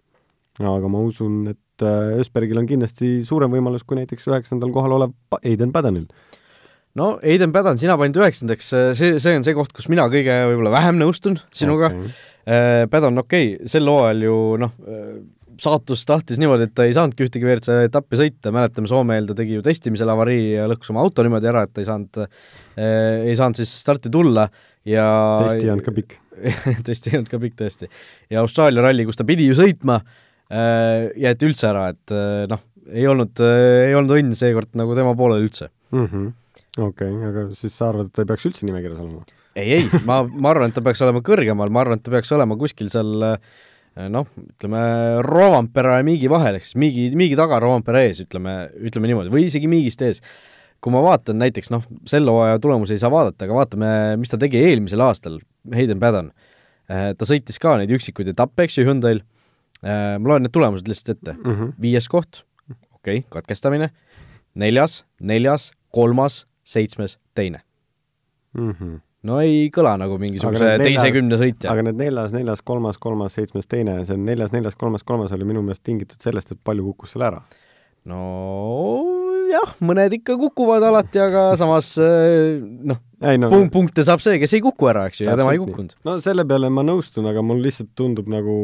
aga ma usun, et äh, Ösbergil on kindlasti suurem võimalus kui näiteks üheksandal kohal olev Aiden Padenil. no Aiden Padan, sina panid üheksandaks, see, see on see koht, kus mina kõige võib-olla vähem nõustun sinuga okay.. Padan, okei okay,, sel hooajal ju noh, saatus tahtis niimoodi, et ta ei saanudki ühtegi WRC etappi sõita, mäletame Soome eel ta tegi ju testimisel avarii ja lõhkus oma auto niimoodi ära, et ta ei saanud äh,, ei saanud siis starti tulla ja testi ei olnud ka pikk <laughs> testi ei olnud ka pikk tõesti. ja Austraalia ralli, kus ta pidi ju sõitma äh,, jäeti üldse ära, et äh, noh, ei olnud äh,, ei olnud õnn seekord nagu tema poolel üldse mm. -hmm. okei okay,, aga siis sa arvad, et ta ei peaks üldse nimekirjas olema? ei, ei, ma, ma arvan, et ta peaks olema kõrgemal, ma arvan, et ta peaks olema kuskil seal äh, noh, ütleme Rovampere ja Miigi vahel, ehk siis Miigi, Miigi taga, Rovampere ees, ütleme, ütleme niimoodi, või isegi Miigist ees. kui ma vaatan näiteks noh, selle hooaja tulemusi ei saa vaadata, aga vaatame, mis ta tegi eelmisel aastal, Hayden Paddon. Äh, ta sõitis ka neid üksikuid etappe, eks ju, Hyundai'l, ma loen need tulemused lihtsalt ette mm. -hmm. viies koht, okei okay,, katkestamine, neljas, neljas, kolmas, seitsmes, teine mm. -hmm. No ei kõla nagu mingisuguse teise kümne sõitja. aga need neljas, neljas, kolmas, kolmas, seitsmes, teine, see neljas, neljas, kolmas, kolmas oli minu meelest tingitud sellest, et palju kukkus seal ära. no jah, mõned ikka kukuvad alati, aga samas eh, noh, no, punkt, punkte saab see, kes ei kuku ära, eks ju, ja tema ei kukkunud. no selle peale ma nõustun, aga mul lihtsalt tundub nagu,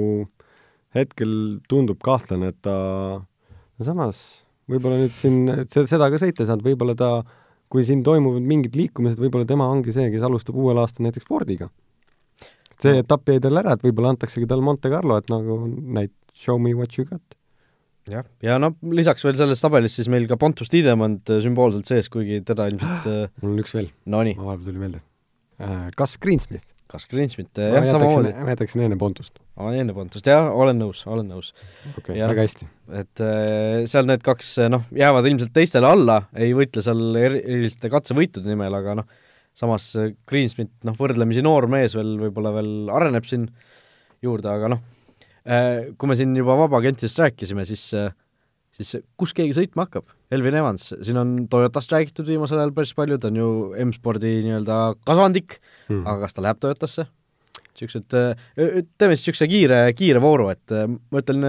hetkel tundub kahtlane, et ta no samas võib-olla nüüd siin seda ka sõita ei saanud, võib-olla ta, kui siin toimuvad mingid liikumised, võib-olla tema ongi see, kes alustab uuel aastal näiteks Fordiga. see etapp jäi tal ära, et võib-olla antaksegi talle Monte Carlo, et nagu näit-, show me what you got. jah, ja no lisaks veel selles tabelis siis meil ka Pontus Tiidemand äh, sümboolselt sees, kuigi teda ilmselt äh, <gasps> mul on üks veel. Nonii. vahepeal tuli meelde. Äh, kas Greensmith? kas Greensmith, jah, samamoodi. ma jätaksin enne Pontust. Enne Pontust, jah, olen nõus, olen nõus. okei väga hästi. et äh, seal need kaks, noh, jäävad ilmselt teistele alla, ei võitle seal eriliste katsevõitude nimel, aga noh, samas Greensmith, noh, võrdlemisi noor mees veel, võib-olla veel areneb siin juurde, aga noh äh,, kui me siin juba vabakentidest rääkisime, siis äh, siis kus keegi sõitma hakkab? Elvin Evans, siin on Toyotast räägitud viimasel ajal päris palju, ta on ju M-spordi nii-öelda kasvandik mm., aga kas ta läheb Toyotasse? Niisugused, teeme siis niisuguse kiire, kiire vooru, et ma ütlen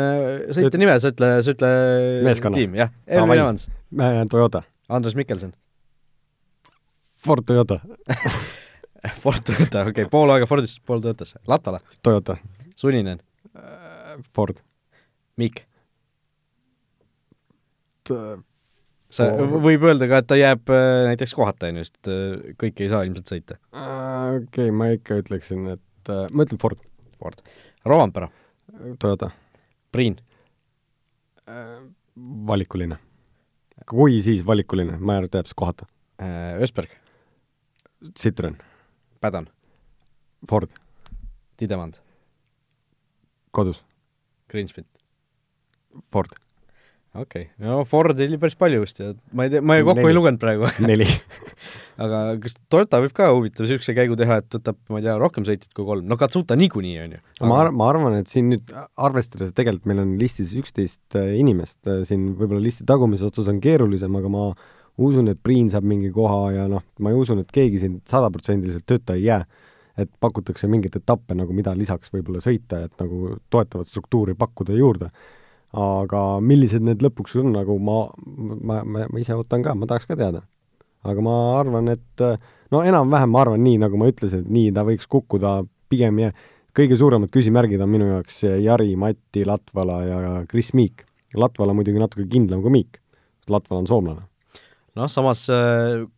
sõitja nime, sa ütle, sa ütle meeskonna. tiim, jah, Elvin Evans. Toyota. Andres Mikkelson. Ford Toyota <laughs> Ford Toyota, okei okay., pool aega Fordist, pool Toyotasse. Latvala? Toyota. Suninen? Ford. Miik? Äh, sa, võib öelda ka, et ta jääb äh, näiteks kohata, on ju, sest äh, kõike ei saa ilmselt sõita. okei okay,, ma ikka ütleksin, et äh, ma ütlen Ford. Ford. Rovanpera? Toyota. Priin äh,? valikuline. kui, siis valikuline, ma ei arva, et jääb siis kohata äh,. Ösberg? Citroen. Pädan? Ford. Tidemand? kodus. Greensmith? Ford okei okay., no Fordi oli päris palju vist ja ma ei tea, ma ei kokku Neli. ei lugenud praegu neli <laughs> aga kas Toyota võib ka huvitav niisuguse käigu teha, et võtab, ma ei tea, rohkem sõitjaid kui kolm, no Katsuta niikuinii, on ju. ma ar-, ma arvan, et siin nüüd arvestades, et tegelikult meil on listis üksteist äh, inimest, äh, siin võib-olla listi tagumises otsas on keerulisem, aga ma usun, et Priin saab mingi koha ja noh, ma ei usu, et keegi siin sadaprotsendiliselt tööta ei jää. et pakutakse mingeid etappe nagu, mida lisaks võib-olla sõita, et nagu toetavat struktuuri pakkuda juurde aga millised need lõpuks on, nagu ma, ma, ma, ma ise ootan ka, ma tahaks ka teada. aga ma arvan, et no enam-vähem ma arvan nii, nagu ma ütlesin, et nii ta võiks kukkuda, pigem jää, kõige suuremad küsimärgid on minu jaoks Jari, Mati, Latvala ja Kris Miik. Latvala muidugi natuke kindlam kui Miik, Latvala on soomlane noh, samas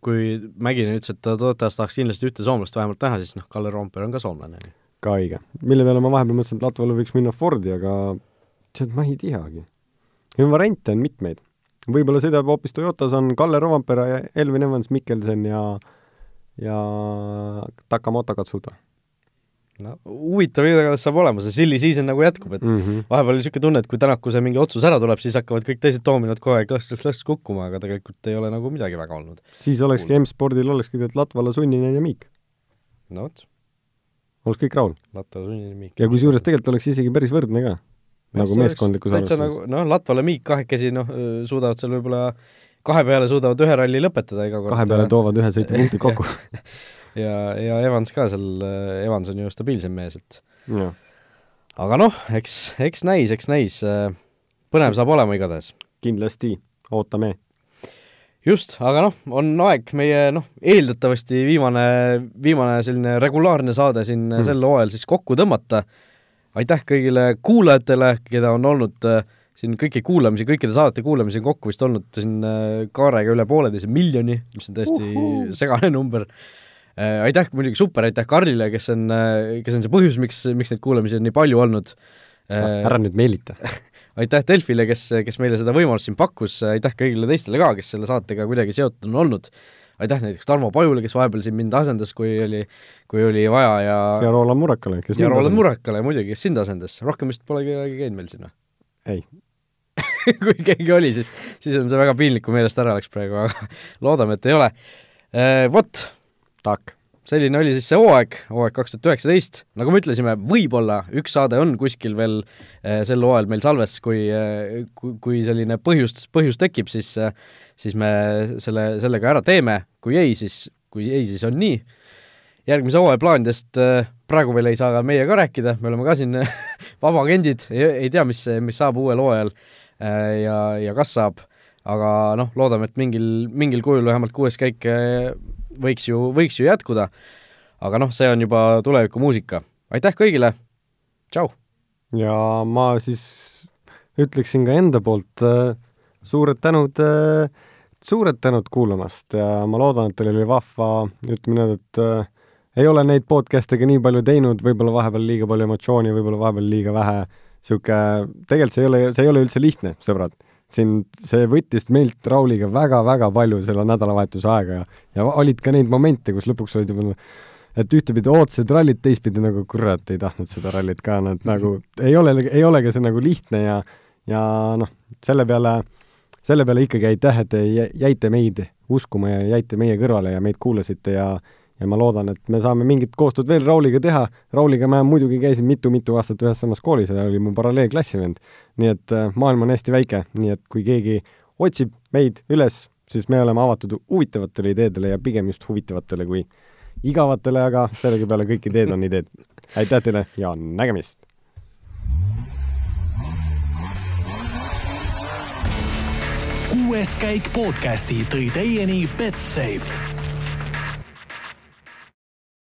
kui Mägine ütles, et ta Toyotas tahaks kindlasti ühte soomlast vähemalt näha, siis noh, Kalle Roomper on ka soomlane. ka õige. mille peale ma vahepeal mõtlesin, et Latvala võiks minna Fordi, aga tead, ma ei teagi. variante on mitmeid. võib-olla sõidab hoopis Toyotas, on Kalle Rovampere ja Elvin Evans, Mikkelsen ja ja Takamoto Katsuta. no huvitav igatahes saab olema, see silly season nagu jätkub, et mm -hmm. vahepeal oli niisugune tunne, et kui tänaku see mingi otsus ära tuleb, siis hakkavad kõik teised doominod kogu aeg lõks-lõks kukkuma, aga tegelikult ei ole nagu midagi väga olnud. siis olekski M-spordil olekski tegelikult Latvala, Sunninen ja Miik. no vot. oleks kõik rahul. Latvala, Sunninen, Miik. ja kusjuures tegelikult oleks isegi päris võrdne ka nagu meeskondlikus arvestuses. nagu noh, Latvala Miik kahekesi noh, suudavad seal võib-olla kahe peale suudavad ühe ralli lõpetada iga kord. kahe peale toovad ühe sõidupunkti kokku <laughs> ja, ja Evans ka seal, Evans on ju stabiilsem mees, et ja. aga noh, eks, eks näis, eks näis, põnev saab olema igatahes. kindlasti, ootame. just, aga noh, on aeg meie noh, eeldatavasti viimane, viimane selline regulaarne saade siin mm. sel hooajal siis kokku tõmmata. Aitäh kõigile kuulajatele, keda on olnud äh, siin kõiki kuulamisi, kõikide saadete kuulamisi on kokku vist olnud siin äh, Kaarega üle pooleteise miljoni, mis on täiesti Uhu. segane number äh,. aitäh muidugi, super, aitäh Karlile, kes on äh,, kes on see põhjus, miks, miks neid kuulamisi on nii palju olnud ära nüüd meelita <laughs> aitäh Delfile, kes, kes meile seda võimalust siin pakkus, aitäh kõigile teistele ka, kes selle saatega kuidagi seotud on olnud, aitäh näiteks Tarmo Pajule, kes vahepeal siin mind asendas, kui oli, kui oli vaja ja ja Roland Murekale, kes ja Roland Murekale muidugi, kes sind asendas, rohkem vist pole kedagi käinud meil siin või? ei <laughs> kui keegi oli, siis, siis on see väga piinlik, kui meelest ära läks praegu, aga <laughs> loodame, et ei ole. Vot. tak selline oli siis see hooaeg, hooaeg kaks tuhat üheksateist, nagu me ütlesime, võib-olla üks saade on kuskil veel äh, sel hooajal meil salves, kui äh,, kui, selline põhjus, põhjus tekib, siis äh, siis me selle, sellega ära teeme, kui ei, siis, kui ei, siis on nii. järgmise hooaja plaanidest praegu veel ei saa ka meie ka rääkida, me oleme ka siin <laughs> vabaagendid, ei tea, mis, mis saab uuel hooajal ja, ja kas saab, aga noh, loodame, et mingil, mingil kujul vähemalt kuues käik võiks ju, võiks ju jätkuda. aga noh, see on juba tulevikumuusika. aitäh kõigile, tšau! ja ma siis ütleksin ka enda poolt äh, suured tänud äh,, suured tänud kuulamast ja ma loodan, et teil oli vahva, ütleme nii, et äh, ei ole neid podcast'e ka nii palju teinud, võib-olla vahepeal liiga palju emotsiooni, võib-olla vahepeal liiga vähe niisugune, tegelikult see ei ole, see ei ole üldse lihtne, sõbrad siin see võttis meilt Rauliga väga-väga palju selle nädalavahetuse aega ja, ja olid ka neid momente, kus lõpuks olid juba et ühtepidi ootasid rallit, teistpidi nagu kurat, ei tahtnud seda rallit ka, nad nagu ei ole, ei olegi see nagu lihtne ja ja noh, selle peale, selle peale ikkagi aitäh, et te jäite meid uskuma ja jäite meie kõrvale ja meid kuulasite ja ja ma loodan, et me saame mingit koostööd veel Rauliga teha, Rauliga ma muidugi käisin mitu-mitu aastat ühes samas koolis ja ta oli mu paralleelklassivend. nii et äh, maailm on hästi väike, nii et kui keegi otsib meid üles, siis me oleme avatud huvitavatele ideedele ja pigem just huvitavatele kui igavatele, aga sellegipeale kõik ideed on ideed. aitäh teile ja nägemist! kuues käik podcasti tõi teieni Betsafe